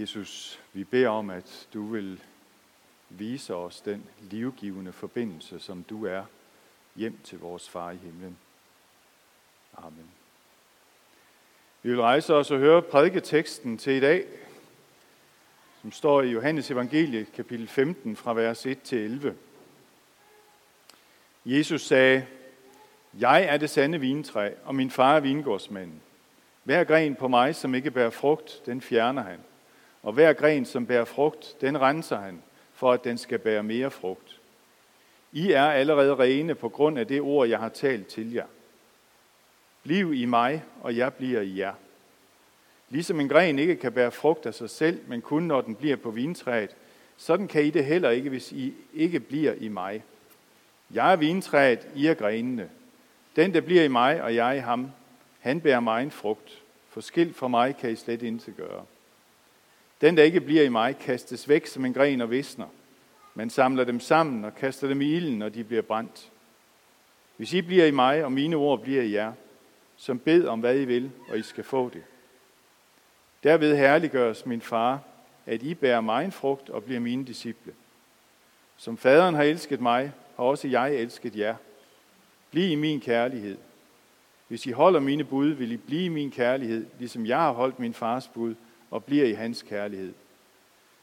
Jesus, vi beder om, at du vil vise os den livgivende forbindelse, som du er hjem til vores far i himlen. Amen. Vi vil rejse os og høre prædiketeksten til i dag, som står i Johannes evangelie, kapitel 15, fra vers 1 til 11. Jesus sagde, Jeg er det sande vintræ, og min far er vingårdsmanden. Hver gren på mig, som ikke bærer frugt, den fjerner han. Og hver gren, som bærer frugt, den renser han, for at den skal bære mere frugt. I er allerede rene på grund af det ord, jeg har talt til jer. Bliv i mig, og jeg bliver i jer. Ligesom en gren ikke kan bære frugt af sig selv, men kun når den bliver på vintræet, sådan kan I det heller ikke, hvis I ikke bliver i mig. Jeg er vintræet, I er grenene. Den, der bliver i mig, og jeg i ham, han bærer mig en frugt. For skilt fra mig kan I slet intet gøre. Den, der ikke bliver i mig, kastes væk som en gren og visner. Man samler dem sammen og kaster dem i ilden, og de bliver brændt. Hvis I bliver i mig, og mine ord bliver i jer, som bed om, hvad I vil, og I skal få det. Derved herliggøres min far, at I bærer mig en frugt og bliver mine disciple. Som faderen har elsket mig, har også jeg elsket jer. Bliv i min kærlighed. Hvis I holder mine bud, vil I blive i min kærlighed, ligesom jeg har holdt min fars bud og bliver i hans kærlighed.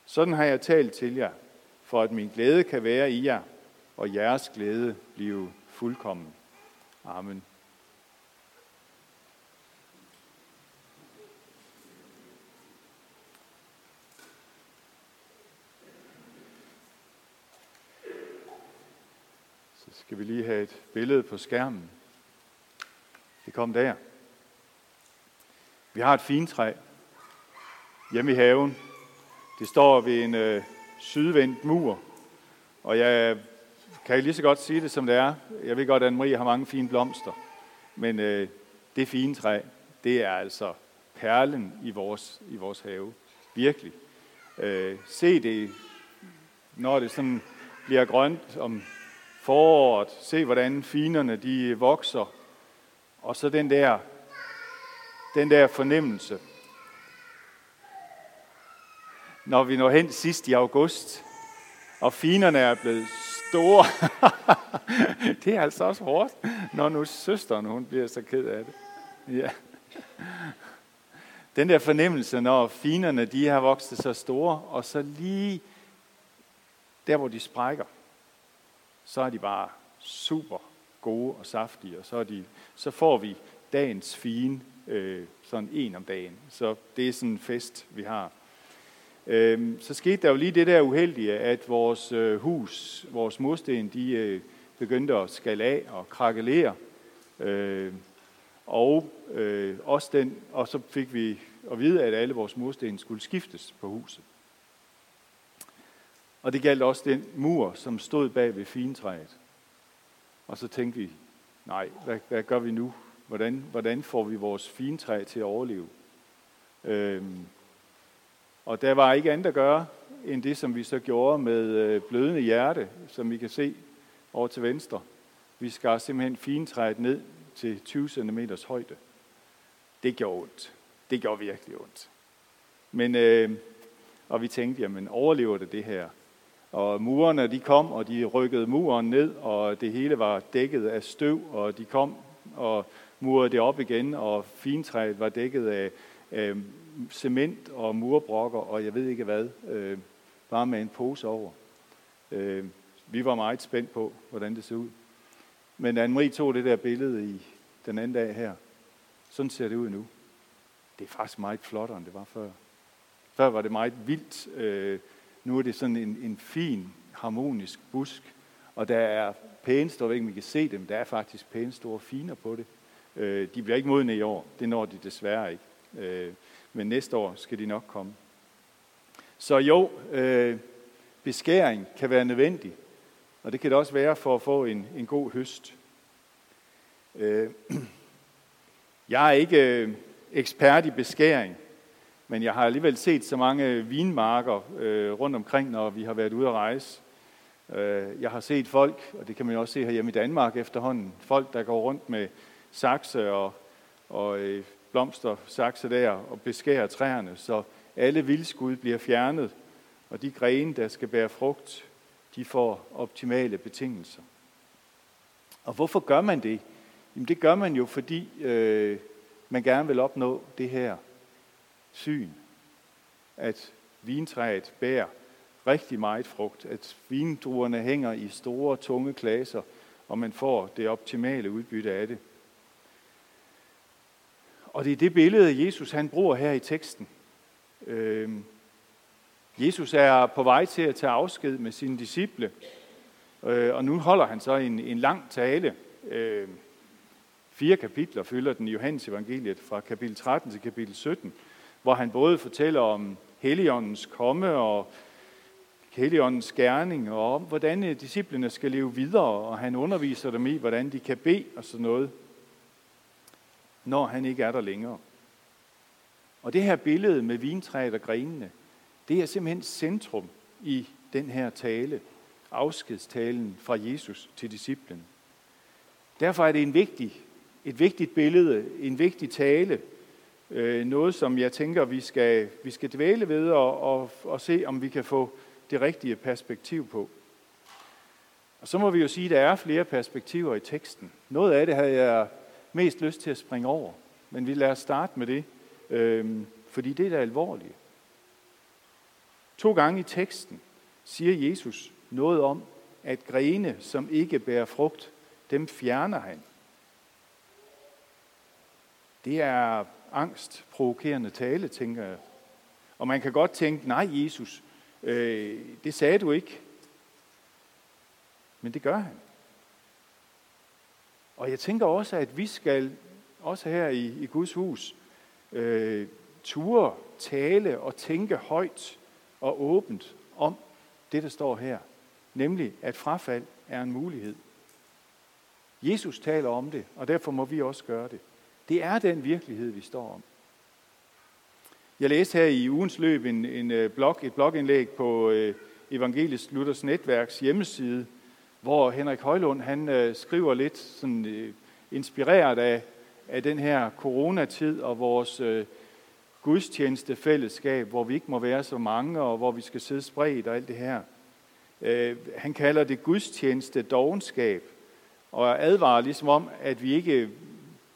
Sådan har jeg talt til jer, for at min glæde kan være i jer, og jeres glæde blive fuldkommen. Amen. Så skal vi lige have et billede på skærmen. Det kom der. Vi har et fint træ hjemme i haven. Det står ved en øh, sydvendt mur, og jeg kan lige så godt sige det, som det er. Jeg ved godt, at Anne-Marie har mange fine blomster, men øh, det fine træ, det er altså perlen i vores, i vores have. Virkelig. Øh, se det, når det sådan bliver grønt om foråret. Se, hvordan finerne de vokser. Og så den der, den der fornemmelse, når vi når hen sidst i august, og finerne er blevet store. det er altså også hårdt, når nu søsteren hun bliver så ked af det. Ja. Den der fornemmelse, når finerne de har vokset så store, og så lige der, hvor de sprækker, så er de bare super gode og saftige, og så, er de, så får vi dagens fine, øh, sådan en om dagen. Så det er sådan en fest, vi har. Øh, så skete der jo lige det der uheldige, at vores øh, hus, vores mursten, de øh, begyndte at skalle af og krakelere. Øh, og, øh, også den, og så fik vi at vide, at alle vores mursten skulle skiftes på huset. Og det galt også den mur, som stod bag ved fintræet. Og så tænkte vi, nej, hvad, hvad gør vi nu? Hvordan, hvordan får vi vores fintræ til at overleve? Øhm, og der var ikke andet at gøre, end det, som vi så gjorde med øh, blødende hjerte, som I kan se over til venstre. Vi skar simpelthen fintræet ned til 20 cm højde. Det gjorde ondt. Det gjorde virkelig ondt. Men, øh, og vi tænkte, jamen overlever det det her? Og murerne, de kom, og de rykkede muren ned, og det hele var dækket af støv, og de kom og murede det op igen, og fintræet var dækket af, af cement og murbrokker, og jeg ved ikke hvad, øh, bare med en pose over. Øh, vi var meget spændt på, hvordan det så ud. Men Anne-Marie tog det der billede i den anden dag her. Sådan ser det ud nu. Det er faktisk meget flottere, end det var før. Før var det meget vildt. Øh, nu er det sådan en, en fin, harmonisk busk, og der er pæne store, ikke man kan se dem, der er faktisk pæne store finer på det. Øh, de bliver ikke modne i år, det når de desværre ikke. Øh, men næste år skal de nok komme. Så jo, øh, beskæring kan være nødvendig, og det kan det også være for at få en, en god høst. Øh, jeg er ikke øh, ekspert i beskæring, men jeg har alligevel set så mange vinmarker øh, rundt omkring, når vi har været ude at rejse. Øh, jeg har set folk, og det kan man også se her hjemme i Danmark efterhånden, folk, der går rundt med sakse og, og øh, blomster, sakse der, og beskærer træerne. Så alle vildskud bliver fjernet, og de grene, der skal bære frugt, de får optimale betingelser. Og hvorfor gør man det? Jamen det gør man jo, fordi øh, man gerne vil opnå det her syn, at vintræet bærer rigtig meget frugt, at vindruerne hænger i store, tunge klaser, og man får det optimale udbytte af det. Og det er det billede, Jesus han bruger her i teksten. Øh, Jesus er på vej til at tage afsked med sine disciple, øh, og nu holder han så en, en lang tale. Øh, fire kapitler fylder den i Johannes evangeliet fra kapitel 13 til kapitel 17, hvor han både fortæller om Helligåndens komme og Helligåndens gerning, og om hvordan øh, disciplene skal leve videre, og han underviser dem i, hvordan de kan bede og sådan noget, når han ikke er der længere. Og det her billede med vintræet og grenene, det er simpelthen centrum i den her tale, afskedstalen fra Jesus til disciplen. Derfor er det en vigtig, et vigtigt billede, en vigtig tale, øh, noget som jeg tænker, vi skal, vi skal dvæle ved og, og, og se, om vi kan få det rigtige perspektiv på. Og så må vi jo sige, at der er flere perspektiver i teksten. Noget af det havde jeg mest lyst til at springe over, men vi lader os starte med det, øh, fordi det er da alvorligt. To gange i teksten siger Jesus noget om, at grene, som ikke bærer frugt, dem fjerner han. Det er angstprovokerende tale, tænker jeg. Og man kan godt tænke, nej Jesus, øh, det sagde du ikke. Men det gør han. Og jeg tænker også, at vi skal, også her i, i Guds hus, øh, ture, tale og tænke højt og åbent om det, der står her. Nemlig, at frafald er en mulighed. Jesus taler om det, og derfor må vi også gøre det. Det er den virkelighed, vi står om. Jeg læste her i ugens løb en, en øh, blog, et blogindlæg på øh, Evangelisk Luthers Netværks hjemmeside, hvor Henrik Højlund han øh, skriver lidt sådan, øh, inspireret af, af den her coronatid og vores øh, gudstjenestefællesskab, hvor vi ikke må være så mange, og hvor vi skal sidde spredt og alt det her. Øh, han kalder det gudstjeneste dogenskab, og advarer ligesom om, at vi ikke øh,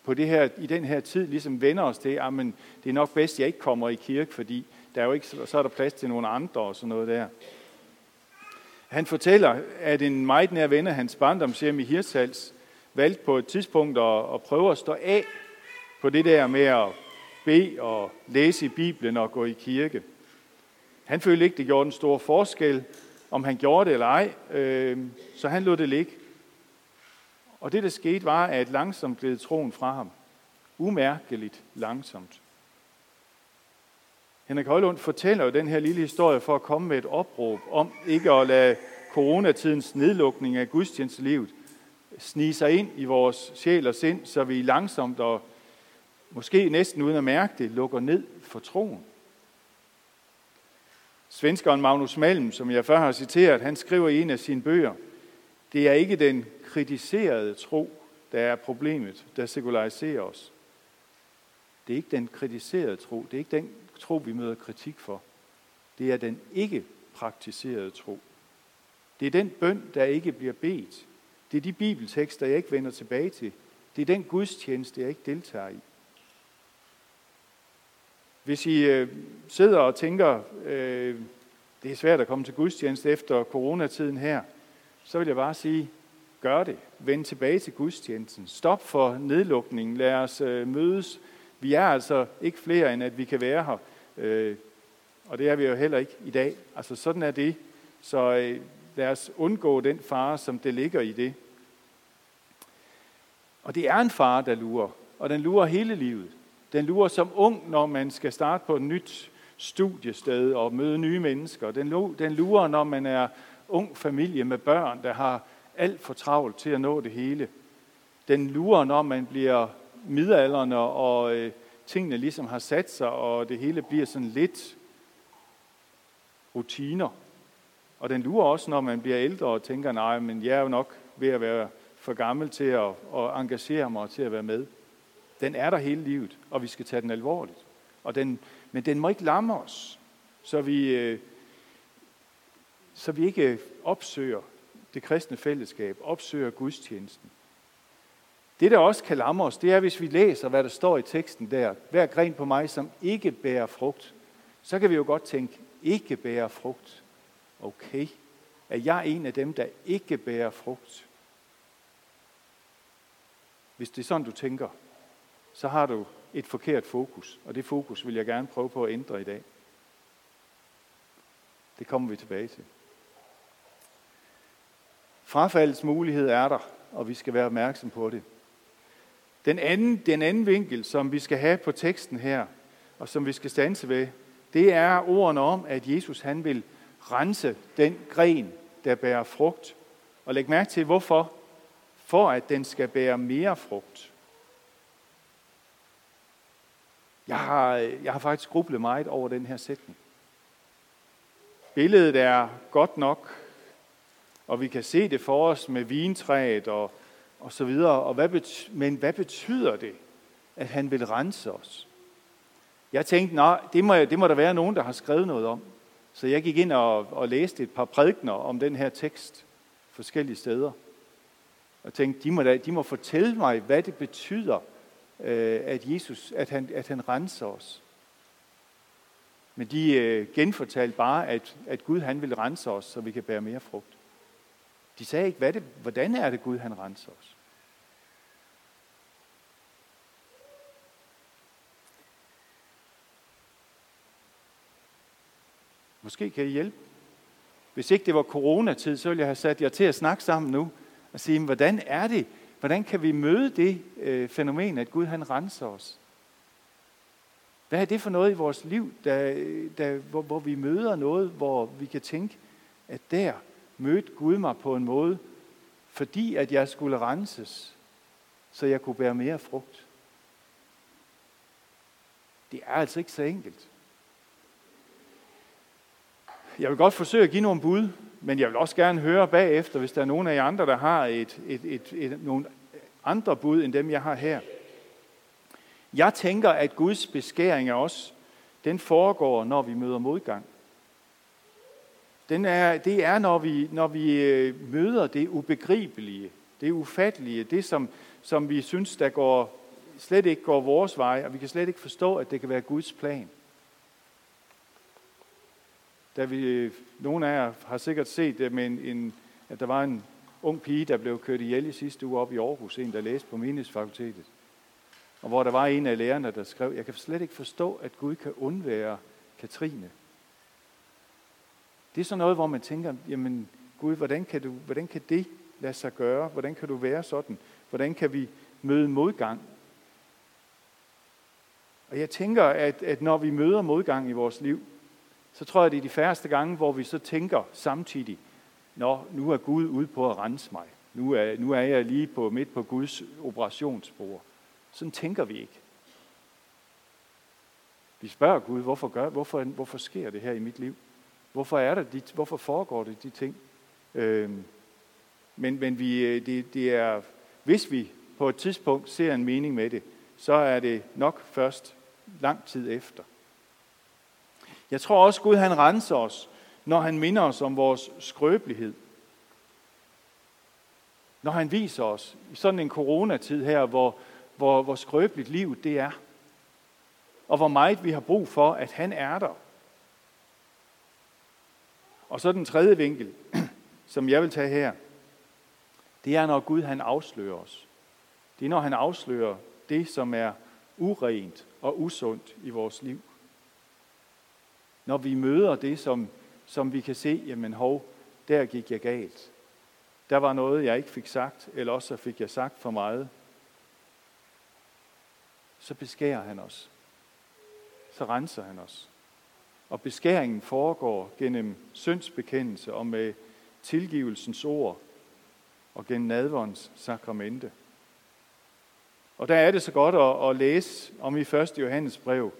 på det her, i den her tid ligesom vender os til, ah, at det er nok bedst, at jeg ikke kommer i kirke, fordi der er jo ikke, så er der plads til nogle andre og sådan noget der. Han fortæller, at en meget nær ven af hans barndomshjem i Hirtshals valgte på et tidspunkt at, at prøve at stå af på det der med at bede og læse i Bibelen og gå i kirke. Han følte ikke, det gjorde en stor forskel, om han gjorde det eller ej, øh, så han lod det ligge. Og det, der skete, var, at langsomt gled troen fra ham. Umærkeligt langsomt. Henrik Højlund fortæller jo den her lille historie for at komme med et opråb om ikke at lade coronatidens nedlukning af gudstjenestelivet snige sig ind i vores sjæl og sind, så vi langsomt og måske næsten uden at mærke det, lukker ned for troen. Svenskeren Magnus Malm, som jeg før har citeret, han skriver i en af sine bøger, det er ikke den kritiserede tro, der er problemet, der sekulariserer os. Det er ikke den kritiserede tro, det er ikke den tro, vi møder kritik for. Det er den ikke praktiserede tro. Det er den bøn, der ikke bliver bedt. Det er de bibeltekster, jeg ikke vender tilbage til. Det er den gudstjeneste, jeg ikke deltager i. Hvis I øh, sidder og tænker, øh, det er svært at komme til gudstjeneste efter coronatiden her, så vil jeg bare sige, gør det. Vend tilbage til gudstjenesten. Stop for nedlukningen. Lad os øh, mødes. Vi er altså ikke flere, end at vi kan være her. Øh, og det er vi jo heller ikke i dag. Altså sådan er det. Så øh, lad os undgå den fare, som det ligger i det. Og det er en fare, der lurer. Og den lurer hele livet. Den lurer som ung, når man skal starte på et nyt studiested og møde nye mennesker. Den, den lurer, når man er ung familie med børn, der har alt for travlt til at nå det hele. Den lurer, når man bliver midalderne, og øh, tingene ligesom har sat sig, og det hele bliver sådan lidt rutiner. Og den lurer også, når man bliver ældre og tænker, nej, men jeg er jo nok ved at være for gammel til at, at engagere mig og til at være med. Den er der hele livet, og vi skal tage den alvorligt. Og den Men den må ikke lamme os, så vi, øh, så vi ikke opsøger det kristne fællesskab, opsøger gudstjenesten. Det, der også kan lamme os, det er, hvis vi læser, hvad der står i teksten der. Hver gren på mig, som ikke bærer frugt. Så kan vi jo godt tænke, ikke bærer frugt. Okay, er jeg en af dem, der ikke bærer frugt? Hvis det er sådan, du tænker, så har du et forkert fokus, og det fokus vil jeg gerne prøve på at ændre i dag. Det kommer vi tilbage til. Frafaldets mulighed er der, og vi skal være opmærksom på det. Den anden, den anden vinkel, som vi skal have på teksten her, og som vi skal stanse ved, det er ordene om, at Jesus han vil rense den gren, der bærer frugt. Og læg mærke til, hvorfor. For at den skal bære mere frugt. Jeg har, jeg har faktisk grublet meget over den her sætning. Billedet er godt nok, og vi kan se det for os med vintræet og, og så videre. Og hvad betyder, men hvad betyder det, at han vil rense os? Jeg tænkte, nej, det må, det må der være nogen, der har skrevet noget om. Så jeg gik ind og, og læste et par prædikner om den her tekst forskellige steder. Og tænkte, de må, da, de må fortælle mig, hvad det betyder, øh, at Jesus, at han, at han renser os. Men de øh, genfortalte bare, at, at Gud han vil rense os, så vi kan bære mere frugt. De sagde ikke, hvad det, hvordan er det Gud han renser os. Måske kan I hjælpe. Hvis ikke det var coronatid, så ville jeg have sat jer til at snakke sammen nu og sige, hvordan er det? Hvordan kan vi møde det øh, fænomen, at Gud han renser os? Hvad er det for noget i vores liv, der, øh, der, hvor, hvor vi møder noget, hvor vi kan tænke, at der mødte Gud mig på en måde, fordi at jeg skulle renses, så jeg kunne bære mere frugt. Det er altså ikke så enkelt. Jeg vil godt forsøge at give nogle bud, men jeg vil også gerne høre bagefter, hvis der er nogen af jer andre, der har et, et, et, et, nogle andre bud end dem, jeg har her. Jeg tænker, at Guds beskæring af os, den foregår, når vi møder modgang. Den er, det er, når vi, når vi øh, møder det ubegribelige, det ufattelige, det som, som vi synes, der går, slet ikke går vores vej, og vi kan slet ikke forstå, at det kan være Guds plan. Da vi, øh, nogle af jer har sikkert set det, men en, at der var en ung pige, der blev kørt ihjel i sidste uge op i Aarhus, en der læste på menighedsfakultetet. Og hvor der var en af lærerne, der skrev, jeg kan slet ikke forstå, at Gud kan undvære Katrine. Det er sådan noget, hvor man tænker, jamen Gud, hvordan kan, du, hvordan kan det lade sig gøre? Hvordan kan du være sådan? Hvordan kan vi møde modgang? Og jeg tænker, at, at når vi møder modgang i vores liv, så tror jeg, det er de færreste gange, hvor vi så tænker samtidig, Nå, nu er Gud ude på at rense mig. Nu er, nu er jeg lige på midt på Guds operationsbord. Sådan tænker vi ikke. Vi spørger Gud, hvorfor, gør, hvorfor, hvorfor sker det her i mit liv? Hvorfor er det? de, hvorfor foregår det de ting? Øh, men men vi, øh, det, det er, hvis vi på et tidspunkt ser en mening med det, så er det nok først lang tid efter. Jeg tror også, Gud han renser os, når han minder os om vores skrøbelighed. Når han viser os i sådan en coronatid her, hvor, hvor, hvor skrøbeligt livet det er. Og hvor meget vi har brug for, at han er der. Og så den tredje vinkel, som jeg vil tage her, det er, når Gud han afslører os. Det er, når han afslører det, som er urent og usundt i vores liv. Når vi møder det, som, som vi kan se, jamen hov, der gik jeg galt. Der var noget, jeg ikke fik sagt, eller også fik jeg sagt for meget. Så beskærer han os. Så renser han os. Og beskæringen foregår gennem syndsbekendelse og med tilgivelsens ord og gennem nadvårens sakramente. Og der er det så godt at, at læse om i 1. Johannes brev,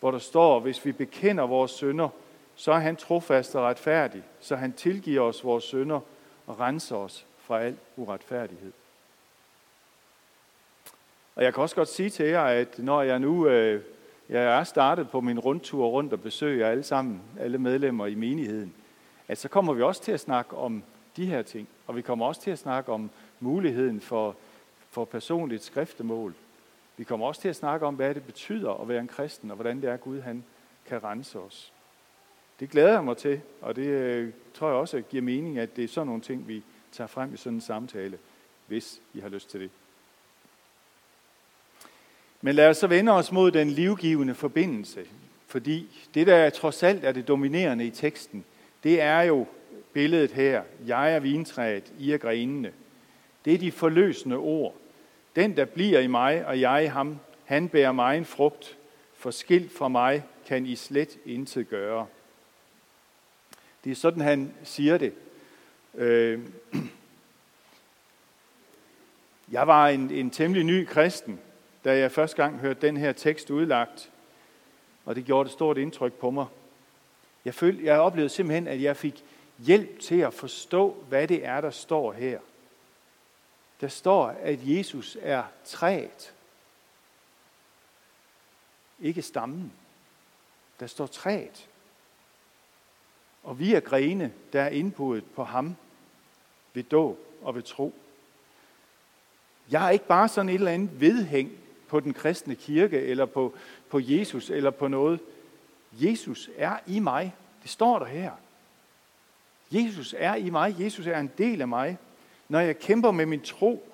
hvor der står, hvis vi bekender vores synder, så er han trofast og retfærdig, så han tilgiver os vores synder og renser os fra al uretfærdighed. Og jeg kan også godt sige til jer, at når jeg nu øh, jeg er startet på min rundtur rundt og besøger alle sammen, alle medlemmer i menigheden, at så kommer vi også til at snakke om de her ting. Og vi kommer også til at snakke om muligheden for, for personligt skriftemål. Vi kommer også til at snakke om, hvad det betyder at være en kristen, og hvordan det er, Gud han kan rense os. Det glæder jeg mig til, og det øh, tror jeg også giver mening, at det er sådan nogle ting, vi tager frem i sådan en samtale, hvis I har lyst til det. Men lad os så vende os mod den livgivende forbindelse, fordi det, der trods alt er det dominerende i teksten, det er jo billedet her. Jeg er vintræet, I er grenene. Det er de forløsende ord. Den, der bliver i mig, og jeg i ham, han bærer mig en frugt. For skilt fra mig kan I slet intet gøre. Det er sådan, han siger det. Øh, jeg var en, en temmelig ny kristen, da jeg første gang hørte den her tekst udlagt, og det gjorde et stort indtryk på mig. Jeg, følte, jeg oplevede simpelthen, at jeg fik hjælp til at forstå, hvad det er, der står her. Der står, at Jesus er træet. Ikke stammen. Der står træet. Og vi er grene, der er indbudet på ham ved dåb og ved tro. Jeg er ikke bare sådan et eller andet vedhæng på den kristne kirke, eller på, på Jesus, eller på noget. Jesus er i mig. Det står der her. Jesus er i mig. Jesus er en del af mig. Når jeg kæmper med min tro,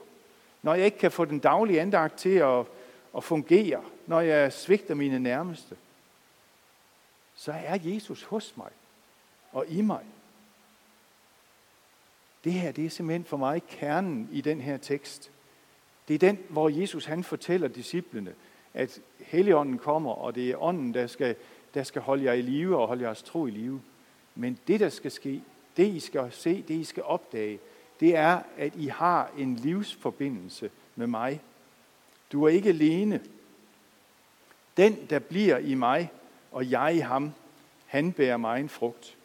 når jeg ikke kan få den daglige andagt til at, at fungere, når jeg svigter mine nærmeste, så er Jesus hos mig og i mig. Det her, det er simpelthen for mig kernen i den her tekst. Det er den, hvor Jesus han fortæller disciplene, at Helligånden kommer, og det er ånden, der skal, der skal holde jer i live og holde jeres tro i live. Men det, der skal ske, det I skal se, det I skal opdage, det er, at I har en livsforbindelse med mig. Du er ikke alene. Den, der bliver i mig, og jeg i ham, han bærer mig en frugt.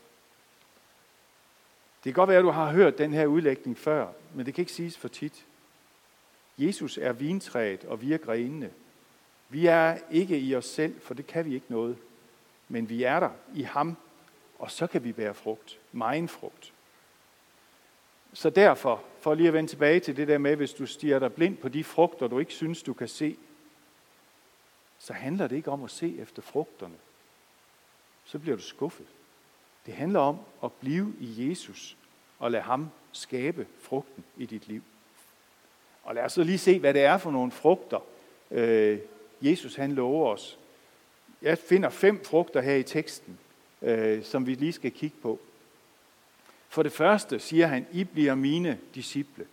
Det kan godt være, at du har hørt den her udlægning før, men det kan ikke siges for tit. Jesus er vintræet, og vi er grenene. Vi er ikke i os selv, for det kan vi ikke noget. Men vi er der i ham, og så kan vi bære frugt. Megen frugt. Så derfor, for lige at vende tilbage til det der med, hvis du stiger dig blind på de frugter, du ikke synes, du kan se, så handler det ikke om at se efter frugterne. Så bliver du skuffet. Det handler om at blive i Jesus og lade ham skabe frugten i dit liv. Og lad os så lige se, hvad det er for nogle frugter, øh, Jesus han lover os. Jeg finder fem frugter her i teksten, øh, som vi lige skal kigge på. For det første siger han, I bliver mine disciple.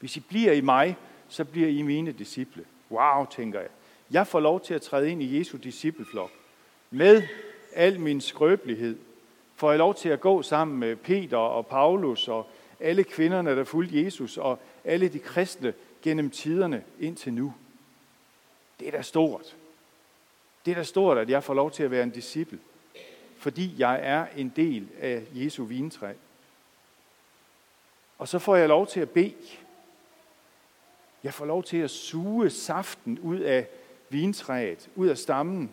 Hvis I bliver i mig, så bliver I mine disciple. Wow, tænker jeg. Jeg får lov til at træde ind i Jesu discipleflok. Med al min skrøbelighed får jeg lov til at gå sammen med Peter og Paulus og alle kvinderne, der fulgte Jesus, og alle de kristne gennem tiderne indtil nu. Det er da stort. Det er da stort, at jeg får lov til at være en disciple, fordi jeg er en del af Jesu vintræ. Og så får jeg lov til at bede. Jeg får lov til at suge saften ud af vintræet, ud af stammen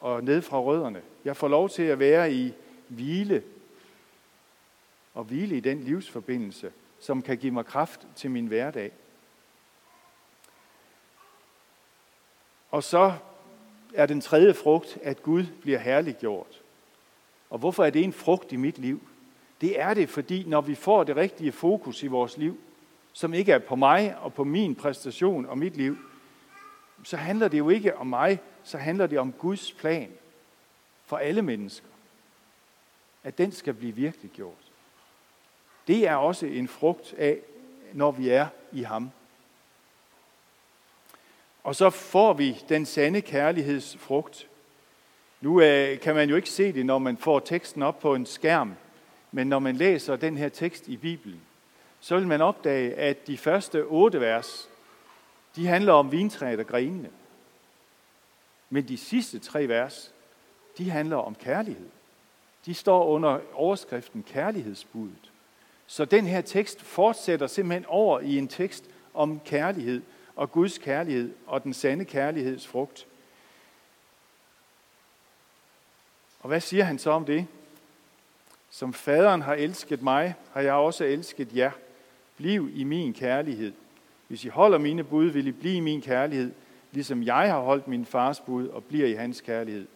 og ned fra rødderne. Jeg får lov til at være i hvile og hvile i den livsforbindelse, som kan give mig kraft til min hverdag. Og så er den tredje frugt, at Gud bliver herliggjort. Og hvorfor er det en frugt i mit liv? Det er det, fordi når vi får det rigtige fokus i vores liv, som ikke er på mig og på min præstation og mit liv, så handler det jo ikke om mig, så handler det om Guds plan for alle mennesker. At den skal blive virkelig gjort. Det er også en frugt af, når vi er i ham. Og så får vi den sande kærlighedsfrugt. Nu øh, kan man jo ikke se det, når man får teksten op på en skærm, men når man læser den her tekst i Bibelen, så vil man opdage, at de første otte vers, de handler om vintræet og grenene. Men de sidste tre vers, de handler om kærlighed. De står under overskriften kærlighedsbuddet. Så den her tekst fortsætter simpelthen over i en tekst om kærlighed og Guds kærlighed og den sande kærligheds frugt. Og hvad siger han så om det? Som faderen har elsket mig, har jeg også elsket jer. Bliv i min kærlighed. Hvis I holder mine bud, vil I blive i min kærlighed, ligesom jeg har holdt min fars bud og bliver i hans kærlighed.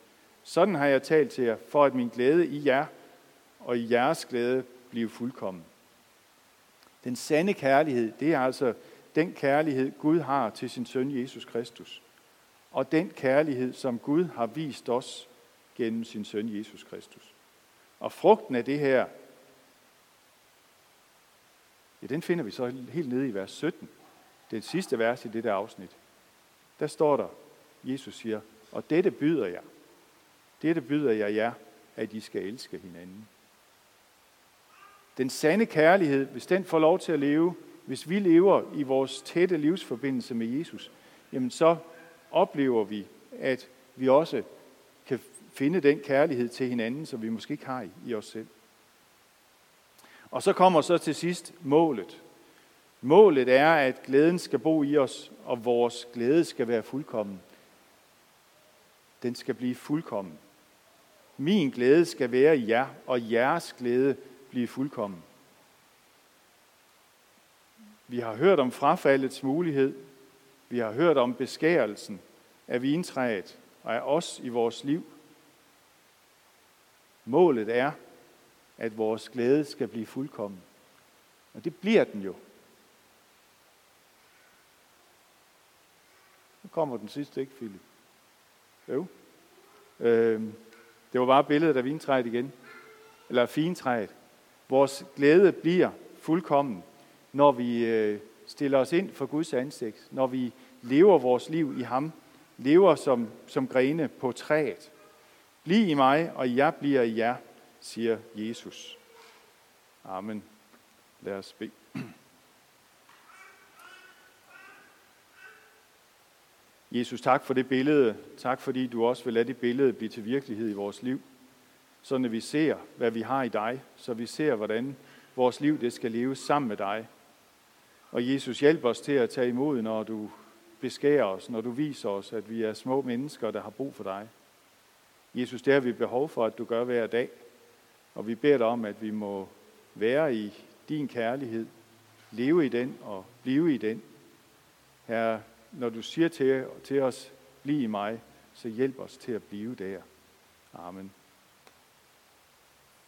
Sådan har jeg talt til jer, for at min glæde i jer og i jeres glæde bliver fuldkommen. Den sande kærlighed, det er altså den kærlighed, Gud har til sin søn Jesus Kristus. Og den kærlighed, som Gud har vist os gennem sin søn Jesus Kristus. Og frugten af det her, ja, den finder vi så helt nede i vers 17. Det sidste vers i det der afsnit. Der står der, Jesus siger, og dette byder jeg. Dette byder jeg jer, at I skal elske hinanden. Den sande kærlighed, hvis den får lov til at leve, hvis vi lever i vores tætte livsforbindelse med Jesus, jamen så oplever vi, at vi også kan finde den kærlighed til hinanden, som vi måske ikke har i os selv. Og så kommer så til sidst målet. Målet er, at glæden skal bo i os, og vores glæde skal være fuldkommen. Den skal blive fuldkommen. Min glæde skal være i jer, og jeres glæde blive fuldkommen. Vi har hørt om frafaldets mulighed. Vi har hørt om beskærelsen af vintræet og af os i vores liv. Målet er, at vores glæde skal blive fuldkommen. Og det bliver den jo. Nu kommer den sidste, ikke Philip? Jo. Øh, det var bare billedet af vintræet igen. Eller fintræet. Vores glæde bliver fuldkommen, når vi øh, stiller os ind for Guds ansigt. Når vi lever vores liv i ham. Lever som, som grene på træet. Bliv i mig, og jeg bliver i jer, siger Jesus. Amen. Lad os bede. Jesus, tak for det billede. Tak fordi du også vil lade det billede blive til virkelighed i vores liv. Så når vi ser, hvad vi har i dig. Så vi ser, hvordan vores liv det skal leves sammen med dig. Og Jesus, hjælp os til at tage imod, når du beskærer os, når du viser os, at vi er små mennesker, der har brug for dig. Jesus, det har vi behov for, at du gør hver dag. Og vi beder dig om, at vi må være i din kærlighed, leve i den og blive i den. Herre, når du siger til, til os, bliv i mig, så hjælp os til at blive der. Amen.